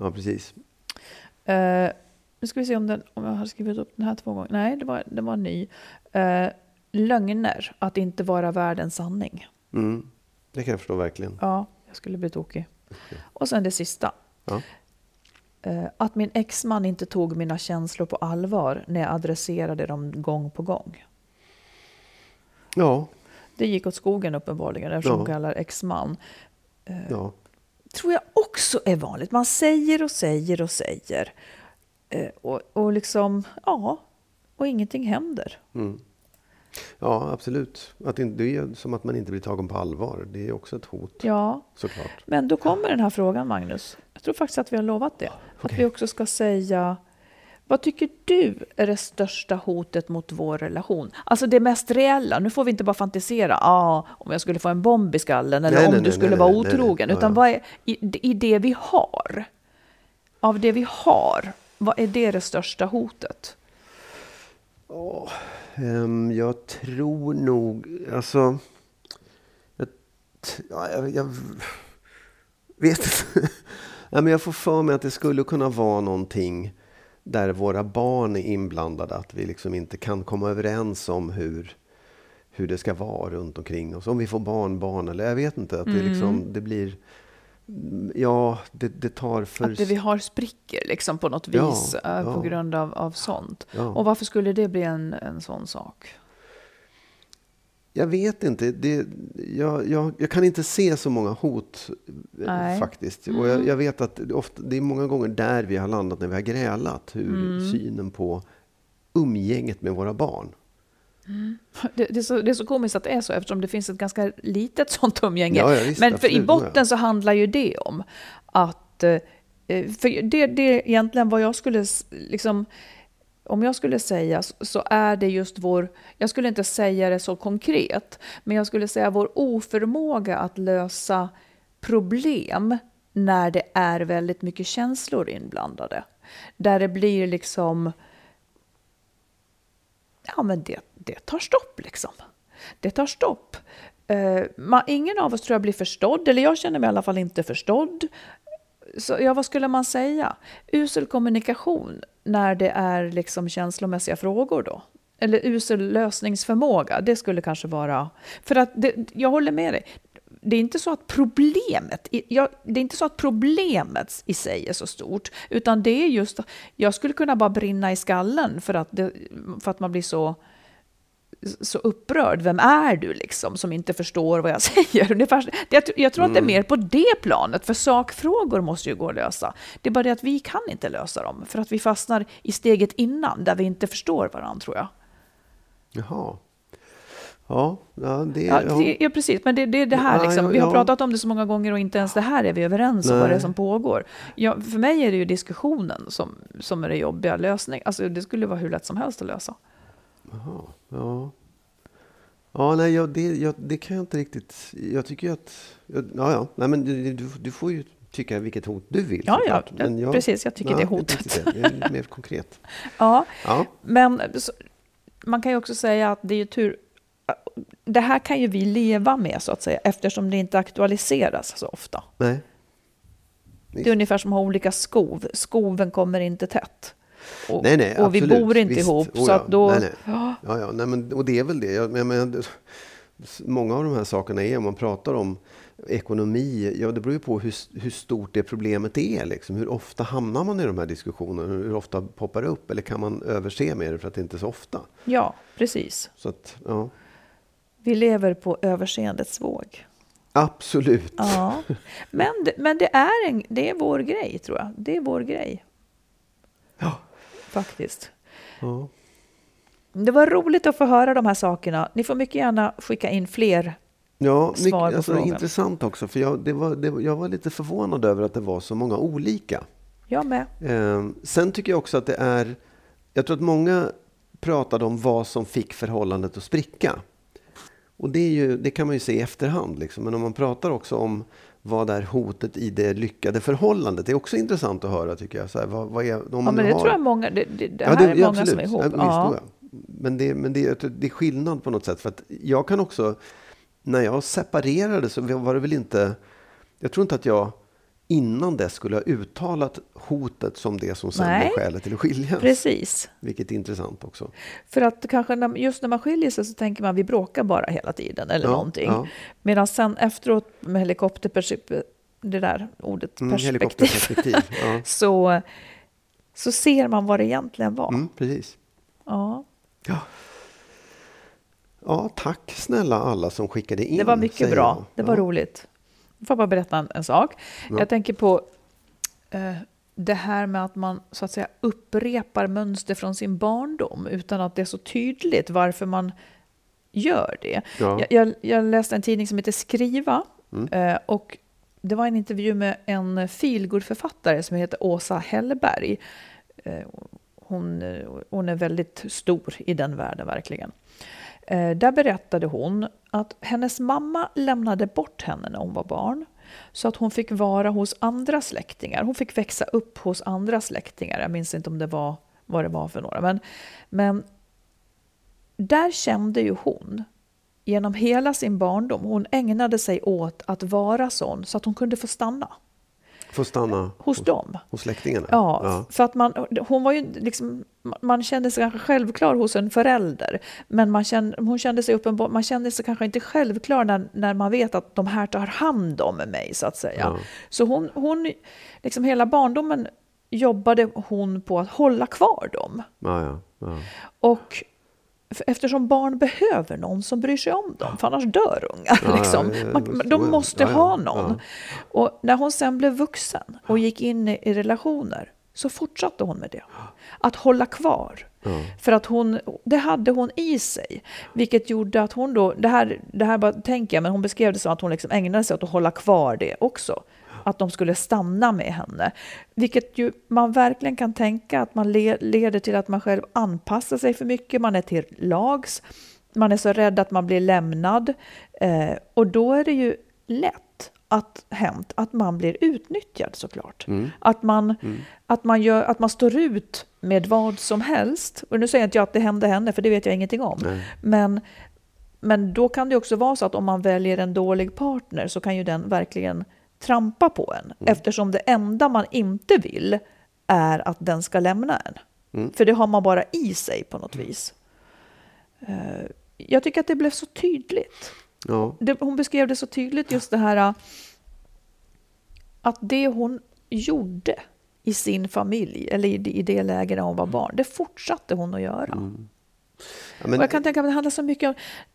C: Ja, precis.
B: Eh, nu ska vi se om, den, om jag har skrivit upp den här två gånger. Nej, det var, det var ny. Eh, lögner, att inte vara värd en sanning.
C: Mm. Det kan jag förstå verkligen.
B: Ja, jag skulle bli tokig. Och sen det sista.
C: Ja.
B: Eh, att min exman inte tog mina känslor på allvar när jag adresserade dem gång på gång.
C: Ja,
B: Det gick åt skogen uppenbarligen eftersom
C: Ja.
B: hon kallar exman.
C: ja.
B: tror jag också är vanligt. Man säger och säger och säger. Eh, och, och liksom, ja, och ingenting händer.
C: Mm. Ja, absolut. Att det, det är som att man inte blir tagen på allvar. Det är också ett hot,
B: Ja,
C: såklart.
B: men då kommer den här frågan, Magnus. Jag tror faktiskt att vi har lovat det. Att
C: Okej.
B: vi också ska säga, vad tycker du är det största hotet mot vår relation? Alltså det mest reella. Nu får vi inte bara fantisera, ah, om jag skulle få en bomb i skallen eller
C: Nej,
B: om
C: nej,
B: du
C: nej,
B: skulle vara otrogen. Utan
C: ja.
B: vad är i, i det vi har? Av det vi har, vad är det det största hotet?
C: Ehm, jag tror nog... Alltså... Jag, ja, jag, jag vet inte. (laughs) ja, men jag får för mig att det skulle kunna vara någonting där våra barn är inblandade. Att vi liksom inte kan komma överens om hur, hur det ska vara runt omkring oss. Om vi får barnbarn eller jag vet inte. Att det, liksom, det blir... Ja, det, det tar för...
B: Att det vi har spricker liksom på något
C: Ja,
B: vis eh, på
C: ja.
B: grund av, av sånt.
C: Ja.
B: Och varför skulle det bli en, en sån sak?
C: Jag vet inte. Det, jag, jag, jag kan inte se så många hot eh,
B: Nej.
C: faktiskt. Och jag, jag vet att ofta, det är många gånger där vi har landat när vi har grälat. Hur synen på umgänget med våra barn.
B: Det, det, är så, det är så komiskt att det är så eftersom det finns ett ganska litet sånt umgänge.
C: Ja, ja, visst,
B: Men för i
C: absolut,
B: botten
C: ja.
B: så handlar ju det om att... eh, För det, det är egentligen vad jag skulle liksom... om jag skulle säga så är det just vår, jag skulle inte säga det så konkret, men jag skulle säga vår oförmåga att lösa problem när det är väldigt mycket känslor inblandade. Där det blir liksom, ja men det, det tar stopp liksom. Det tar stopp. Eh, uh, man, ingen av oss tror jag blir förstådd, eller jag känner mig i alla fall inte förstådd. Så, ja, vad skulle man säga? Usel kommunikation när det är liksom känslomässiga frågor då? Eller usel lösningsförmåga, det skulle kanske vara... För att det, jag håller med dig. Det är inte så att problemet, jag, det är inte så att problemet i sig är så stort, utan det är just, jag skulle kunna bara brinna i skallen för att, det, för att man blir så så upprörd. Vem är du liksom som inte förstår vad jag (laughs) säger? Ungefär, jag, jag tror att det är mm. mer på det planet, för sakfrågor måste ju gå att lösa. Det är bara det att vi kan inte lösa dem, för att vi fastnar i steget innan, där vi inte förstår varandra, tror jag.
C: Jaha. Ja, ja, det,
B: ja, det, ja precis. Men det är det, det, här. Liksom. Vi har pratat om det så många gånger och inte ens det här är vi överens om vad det är som pågår. Ja, för mig är det ju diskussionen som, som är det jobbiga. Lösning. Alltså, det skulle vara hur lätt som helst att lösa.
C: Jaha, ja. Ja, nej, jag, det, jag, det kan jag inte riktigt... Jag tycker ju att... Ja, ja. Nej, men du, du, du får ju tycka vilket hot du vill.
B: Ja, ja, men jag, precis. Jag tycker nej, det är hotet.
C: Det. det är mer konkret. (laughs)
B: ja, ja, men så, man kan ju också säga att det är ju tur... Det här kan ju vi leva med, så att säga, eftersom det inte aktualiseras så ofta.
C: Nej.
B: Det är ungefär som att ha olika skov. Skoven kommer inte tätt.
C: Och, nej, nej,
B: och vi bor inte Visst. ihop. Oh, så att då...
C: Nej, nej. Ja, ja, nej, men, och det är väl det. Jag, jag menar, (laughs) många av de här sakerna är, om man pratar om ekonomi, ja det beror ju på hur, hur stort det problemet är. Liksom. Hur ofta hamnar man i de här diskussionerna? Hur ofta poppar det upp? Eller kan man överse med det för att det inte är så ofta?
B: Ja, precis.
C: Så att, ja.
B: Vi lever på överseendets våg.
C: Absolut.
B: Ja. Men, men det, är en, det är vår grej, tror jag. Det är vår grej.
C: Ja
B: faktiskt. Ja. Det var roligt att få höra de här sakerna. Ni får mycket gärna skicka in fler
C: Ja, mycket, svar på alltså, frågan. intressant också. För jag, det var, det, jag var lite förvånad över att det var så många olika.
B: Jag med.
C: Eh, sen tycker jag också att det är... Jag tror att många pratade om vad som fick förhållandet att spricka. Och det, ju, det kan man ju se i efterhand. Liksom. Men om man pratar också om vad är hotet i det lyckade förhållandet? Det är också intressant att höra tycker jag. Så här, vad, vad är, om
B: ja, men det har... tror jag många, det, det, det här ja, det, är många absolut. som är ihop. Ja,
C: visst, men det, men det, det är skillnad på något sätt. För att jag kan också, när jag separerade så var det väl inte, jag tror inte att jag innan dess skulle ha uttalat hotet som det som sen var skälet till att skiljas.
B: Precis.
C: Vilket är intressant också.
B: För att kanske när, just när man skiljer sig så tänker man vi bråkar bara hela tiden eller ja, någonting. Ja. Medan sen efteråt med helikopterperspektiv, det där ordet mm, perspektiv, (laughs) ja. så, så ser man vad det egentligen var.
C: Mm, precis.
B: Ja.
C: ja. Ja, tack snälla alla som skickade in.
B: Det var mycket bra. Det var roligt. Får bara berätta en, en sak. Ja. Jag tänker på eh, det här med att man så att säga upprepar mönster från sin barndom utan att det är så tydligt varför man gör det. Ja. Jag, jag, jag, läste en tidning som heter Skriva mm. eh, och det var en intervju med en feelgood-författare som heter Åsa Hellberg. Eh, hon, hon är väldigt stor i den världen verkligen. Eh, där berättade hon att hennes mamma lämnade bort henne när hon var barn. Så att hon fick vara hos andra släktingar. Hon fick växa upp hos andra släktingar. Jag minns inte om det var vad det var för några. Men, men där kände ju hon genom hela sin barndom, hon ägnade sig åt att vara sån så att hon kunde få stanna.
C: Få stanna
B: hos, dem.
C: Hos släktingarna?
B: Ja, ja, för att man, hon var ju liksom, man kände sig kanske självklar hos en förälder. Men man kände, hon kände sig uppenbar, man kände sig kanske inte självklar när, när man vet att de här tar hand om mig, så att säga. Ja. Så hon, hon, liksom hela barndomen jobbade hon på att hålla kvar dem.
C: Ja,
B: Och Eftersom barn behöver någon som bryr sig om dem, för annars dör ungar. Ja, liksom. Man, de måste ha någon. Och när hon sen blev vuxen och gick in i relationer så fortsatte hon med det. Att hålla kvar. För att hon, det hade hon i sig. Vilket gjorde att hon då, det här, det här bara tänker jag, men hon beskrev det som att hon liksom ägnade sig åt att hålla kvar det också. Att de skulle stanna med henne. Vilket ju man verkligen kan tänka att man le leder till att man själv anpassar sig för mycket, man är till lags, man är så rädd att man blir lämnad. Eh, och då är det ju lätt att hänt att man blir utnyttjad såklart. Mm. Att, man, mm. att, man gör, att man står ut med vad som helst. Och nu säger jag inte att det hände henne, för det vet jag ingenting om. Men, men då kan det också vara så att om man väljer en dålig partner så kan ju den verkligen trampa på en. Mm. Eftersom det enda man inte vill är att den ska lämna en. Mm. För det har man bara i sig på något vis. Uh, jag tycker att det blev så tydligt. Ja. Det, hon beskrev det så tydligt, just det här att det hon gjorde i sin familj, eller i, i det läge där hon var barn, det fortsatte hon att göra. Mm. Ja, men... jag kan tänka mig att det handlar så mycket om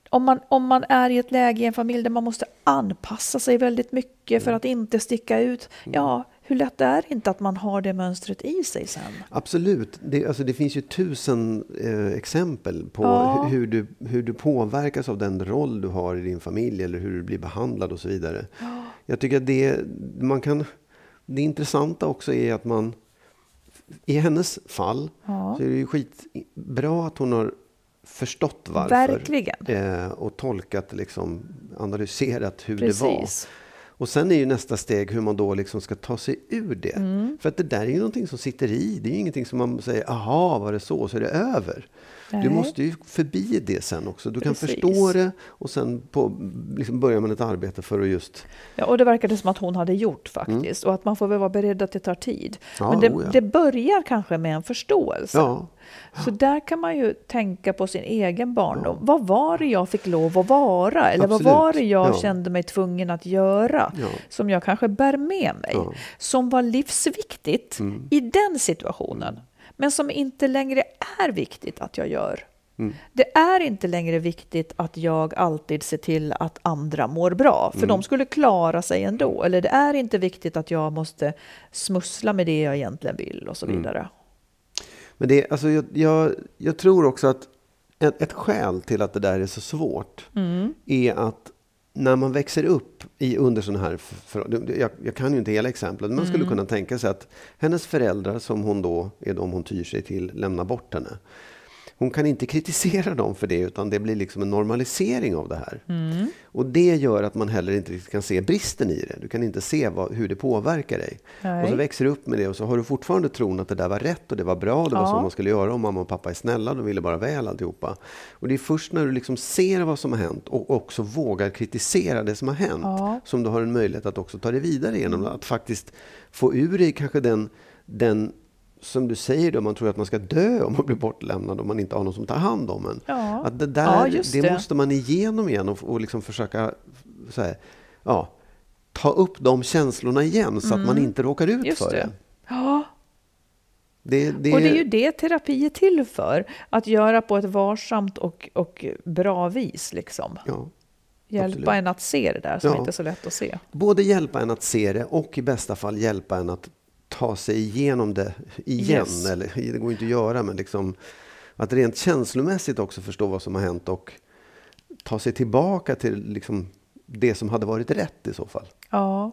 B: om man, om man är i ett läge i en familj där man måste anpassa sig väldigt mycket för mm. att inte sticka ut. Mm. Ja, hur lätt är det inte att man har det mönstret i sig sen?
C: Absolut. Det, alltså det finns ju tusen eh, exempel på ja. hur, du, hur du påverkas av den roll du har i din familj eller hur du blir behandlad och så vidare. Ja. Jag tycker att det, man kan, det intressanta också är att man i hennes fall ja. så är det ju skitbra att hon har förstått varför.
B: Verkligen.
C: Eh, och tolkat, liksom, analyserat hur Precis. det var. Och sen är ju nästa steg hur man då liksom ska ta sig ur det. Mm. För att det där är ju någonting som sitter i. Det är ju ingenting som man säger, aha, var det så, så är det över. Nej. Du måste ju förbi det sen också. Du Precis. kan förstå det och sen på, liksom börjar man ett arbete för att just...
B: Ja, och det verkade som att hon hade gjort faktiskt. Mm. Och att man får väl vara beredd att det tar tid. Ja, Men det, oh ja. det, börjar kanske med en förståelse. Ja. Så där kan man ju tänka på sin egen barndom. Ja. Vad var det jag fick lov att vara? Eller Absolut. vad var det jag ja. kände mig tvungen att göra? Ja. Som jag kanske bär med mig. Som var livsviktigt mm. i den situationen. Men som inte längre är viktigt att jag gör. Mm. Det är inte längre viktigt att jag alltid ser till att andra mår bra, för mm. de skulle klara sig ändå. Eller det är inte viktigt att jag måste smussla med det jag egentligen vill och så mm.
C: Men det, alltså jag, jag, jag tror också att ett, ett skäl till att det där är så svårt mm. är att när man växer upp i, under sådana här... För, jag, jag, kan ju inte hela exemplet, men man skulle mm. kunna tänka sig att hennes föräldrar, som hon då är de hon tyr sig till, lämnar bort henne hon kan inte kritisera dem för det utan det blir liksom en normalisering av det här. Mm. Och det gör att man heller inte kan se bristen i det. Du kan inte se vad, hur det påverkar dig. Nej. Och så växer du upp med det och så har du fortfarande tron att det där var rätt och det var bra och det ja. var så man skulle göra och mamma och pappa är snälla, de ville bara väl alltihopa. Och det är först när du liksom ser vad som har hänt och också vågar kritisera det som har hänt ja. som du har en möjlighet att också ta dig vidare genom att faktiskt få ur dig kanske den den som du säger, då, man tror att man ska dö om man blir bortlämnad om man inte har någon som tar hand om en. Ja. Att det där, ja, det. det. måste man igenom igen och, och liksom försöka här, ja, ta upp de känslorna igen så mm. att man inte råkar ut just för det. det.
B: Ja. Det, det... Och det är ju det terapi är till för. Att göra på ett varsamt och, och bra vis. Liksom. Ja, hjälpa absolut. en att se det där som ja. inte är så lätt att se.
C: Både hjälpa en att se det och i bästa fall hjälpa en att ta sig igenom det igen. Yes. Eller, det går inte att göra, men liksom, att rent känslomässigt också förstå vad som har hänt och ta sig tillbaka till liksom, det som hade varit rätt i så fall.
B: Ja,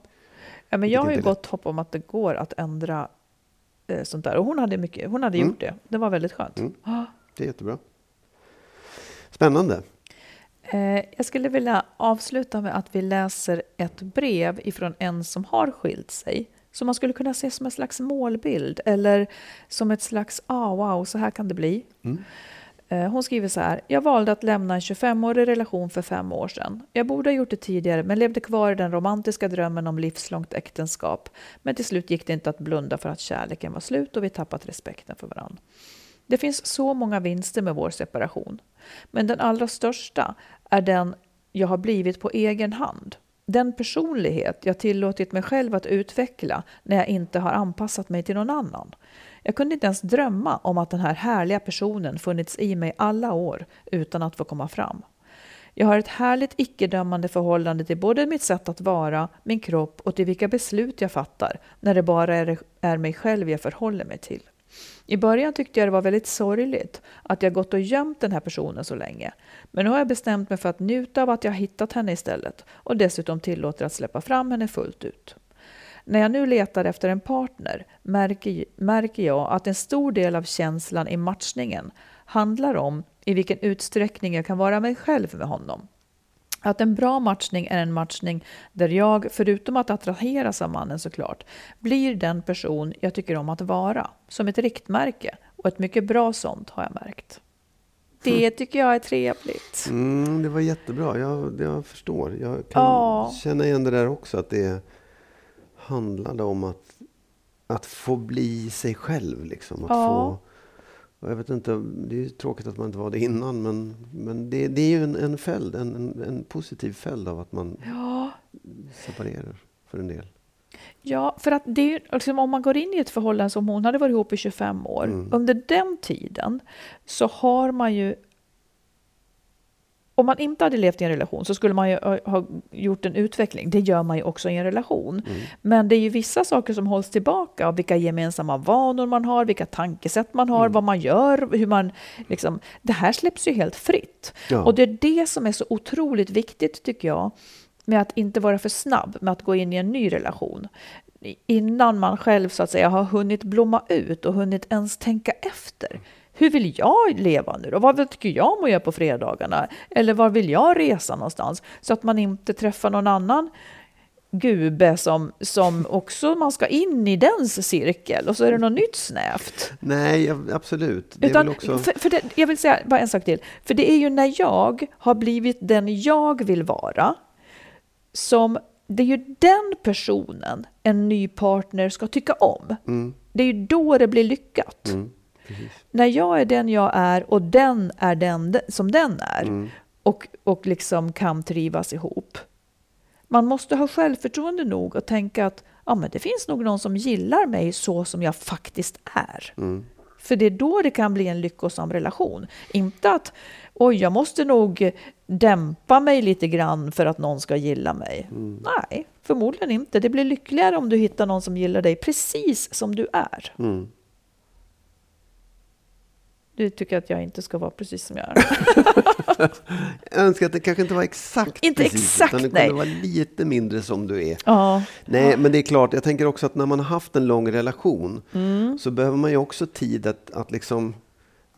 B: ja men jag har ju gott hopp om att det går att ändra eh, sånt där. Och hon hade, mycket, hon hade mm. gjort det. Det var väldigt skönt. Mm.
C: Det är jättebra. Spännande.
B: Eh, jag skulle vilja avsluta med att vi läser ett brev ifrån en som har skilt sig som man skulle kunna se som en slags målbild eller som ett slags ah, wow, så här kan det bli. Mm. Eh, hon skriver så här. Jag valde att lämna en 25-årig relation för fem år sedan. Jag borde ha gjort det tidigare men levde kvar i den romantiska drömmen om livslångt äktenskap. Men till slut gick det inte att blunda för att kärleken var slut och vi tappat respekten för varandra. Det finns så många vinster med vår separation. Men den allra största är den jag har blivit på egen hand den personlighet jag tillåtit mig själv att utveckla när jag inte har anpassat mig till någon annan. Jag kunde inte ens drömma om att den här härliga personen funnits i mig alla år utan att få komma fram. Jag har ett härligt icke-dömande förhållande till både mitt sätt att vara, min kropp och till vilka beslut jag fattar när det bara är, är mig själv jag förhåller mig till. I början tyckte jag det var väldigt sorgligt att jag gått och gömt den här personen så länge. Men nu har jag bestämt mig för att njuta av att jag hittat henne istället och dessutom tillåter att släppa fram henne fullt ut. När jag nu letar efter en partner märker, märker jag att en stor del av känslan i matchningen handlar om i vilken utsträckning jag kan vara mig själv med honom. Att en bra matchning är en matchning där jag, förutom att attraheras av mannen såklart, blir den person jag tycker om att vara. Som ett riktmärke. Och ett mycket bra sånt har jag märkt. Det mm. tycker jag är trevligt.
C: Mm, det var jättebra. Jag, jag förstår. Jag kan ja. känna igen det där också. Att det handlade om att, att få bli sig själv. Liksom. Att ja. få jag vet inte, det är tråkigt att man inte var det innan, men, men det, det är ju en, en följd, en, en, en, positiv följd av att man ja. separerar för en del.
B: Ja, för att det, liksom, om man går in i ett förhållande som hon hade varit ihop i 25 år, mm. under den tiden så har man ju om man inte hade levt i en relation så skulle man ju ha gjort en utveckling. Det gör man ju också i en relation. Mm. Men det är ju vissa saker som hålls tillbaka av vilka gemensamma vanor man har, vilka tankesätt man har, mm. vad man gör, hur man liksom, Det här släpps ju helt fritt. Ja. Och det är det som är så otroligt viktigt tycker jag med att inte vara för snabb med att gå in i en ny relation innan man själv så att säga har hunnit blomma ut och hunnit ens tänka efter hur vill jag leva nu då? Vad tycker jag om att göra på fredagarna? Eller var vill jag resa någonstans? Så att man inte träffar någon annan gube som, som (laughs) också man ska in i dens cirkel och så är det något nytt snävt.
C: Nej, absolut.
B: Utan, också... för, för det, jag vill säga bara en sak till. För det är ju när jag har blivit den jag vill vara som det är ju den personen en ny partner ska tycka om. Mm. Det är ju då det blir lyckat. Mm. När jag är den jag är och den är den som den är mm. och, och liksom kan trivas ihop. Man måste ha självförtroende nog att tänka att ja, men det finns nog någon som gillar mig så som jag faktiskt är. Mm. För det är då det kan bli en lyckosam relation. Inte att oj, jag måste nog dämpa mig lite grann för att någon ska gilla mig. Mm. Nej, förmodligen inte. Det blir lyckligare om du hittar någon som gillar dig precis som du är. Mm. Du tycker att jag inte ska vara precis som jag är. (laughs)
C: jag önskar att det kanske inte var exakt
B: inte
C: precis,
B: exakt,
C: utan det
B: nej.
C: kunde vara lite mindre som du är.
B: Ja.
C: Nej, men det är klart, jag tänker också att när man har haft en lång relation mm. så behöver man ju också tid att, att liksom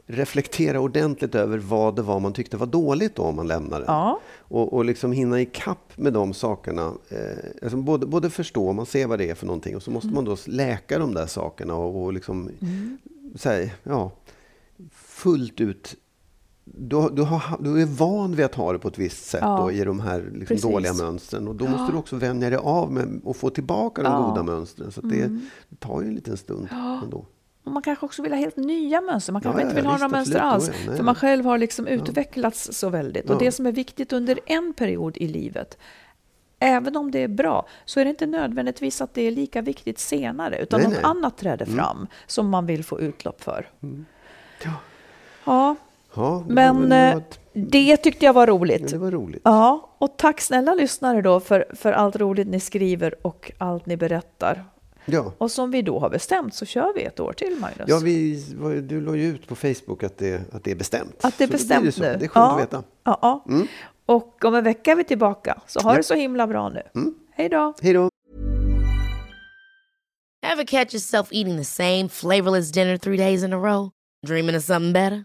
C: reflektera ordentligt över vad det var man tyckte var dåligt då om man lämnade.
B: Ja.
C: Och, och liksom hinna ikapp med de sakerna. Eh, alltså både, både förstå, man ser vad det är för någonting och så måste mm. man då läka de där sakerna och, och liksom, mm. här, ja, fullt ut du, du, har, du, är van vid att ha det på ett visst sätt ja, då, i de här liksom dåliga mönstren. Och då ja. måste du också vänja dig av med att få tillbaka de ja. goda mönstren. Så det, mm. det, tar ju en liten stund ändå.
B: Och man kanske också vill ha helt nya mönster. Man kanske inte vill ha några mönster alls. För man själv har liksom utvecklats så väldigt. Och det som är viktigt under en period i livet Även om det är bra, så är det inte nödvändigtvis att det är lika viktigt senare. Utan nej, något nej. annat träder mm. fram som man vill få utlopp för. Mm.
C: Ja.
B: Ja,
C: ja
B: det men eh, det tyckte jag var roligt. Ja,
C: det var roligt.
B: Ja, och tack snälla lyssnare då för, för allt roligt ni skriver och allt ni berättar.
C: Ja.
B: Och som vi då har bestämt så kör vi ett år till, Magnus.
C: Ja, vi, du la ju ut på Facebook att det, att det är bestämt.
B: Att det är bestämt
C: så
B: det
C: nu. Det är skönt
B: ja.
C: att veta.
B: Ja, ja. Mm. Och om en vecka är vi tillbaka. Så ha ja. det så himla bra nu.
C: Mm.
B: Hej då!
C: Hej då!
E: Have catch yourself eating the same flavorless dinner three days in a row? Dreaming of something better?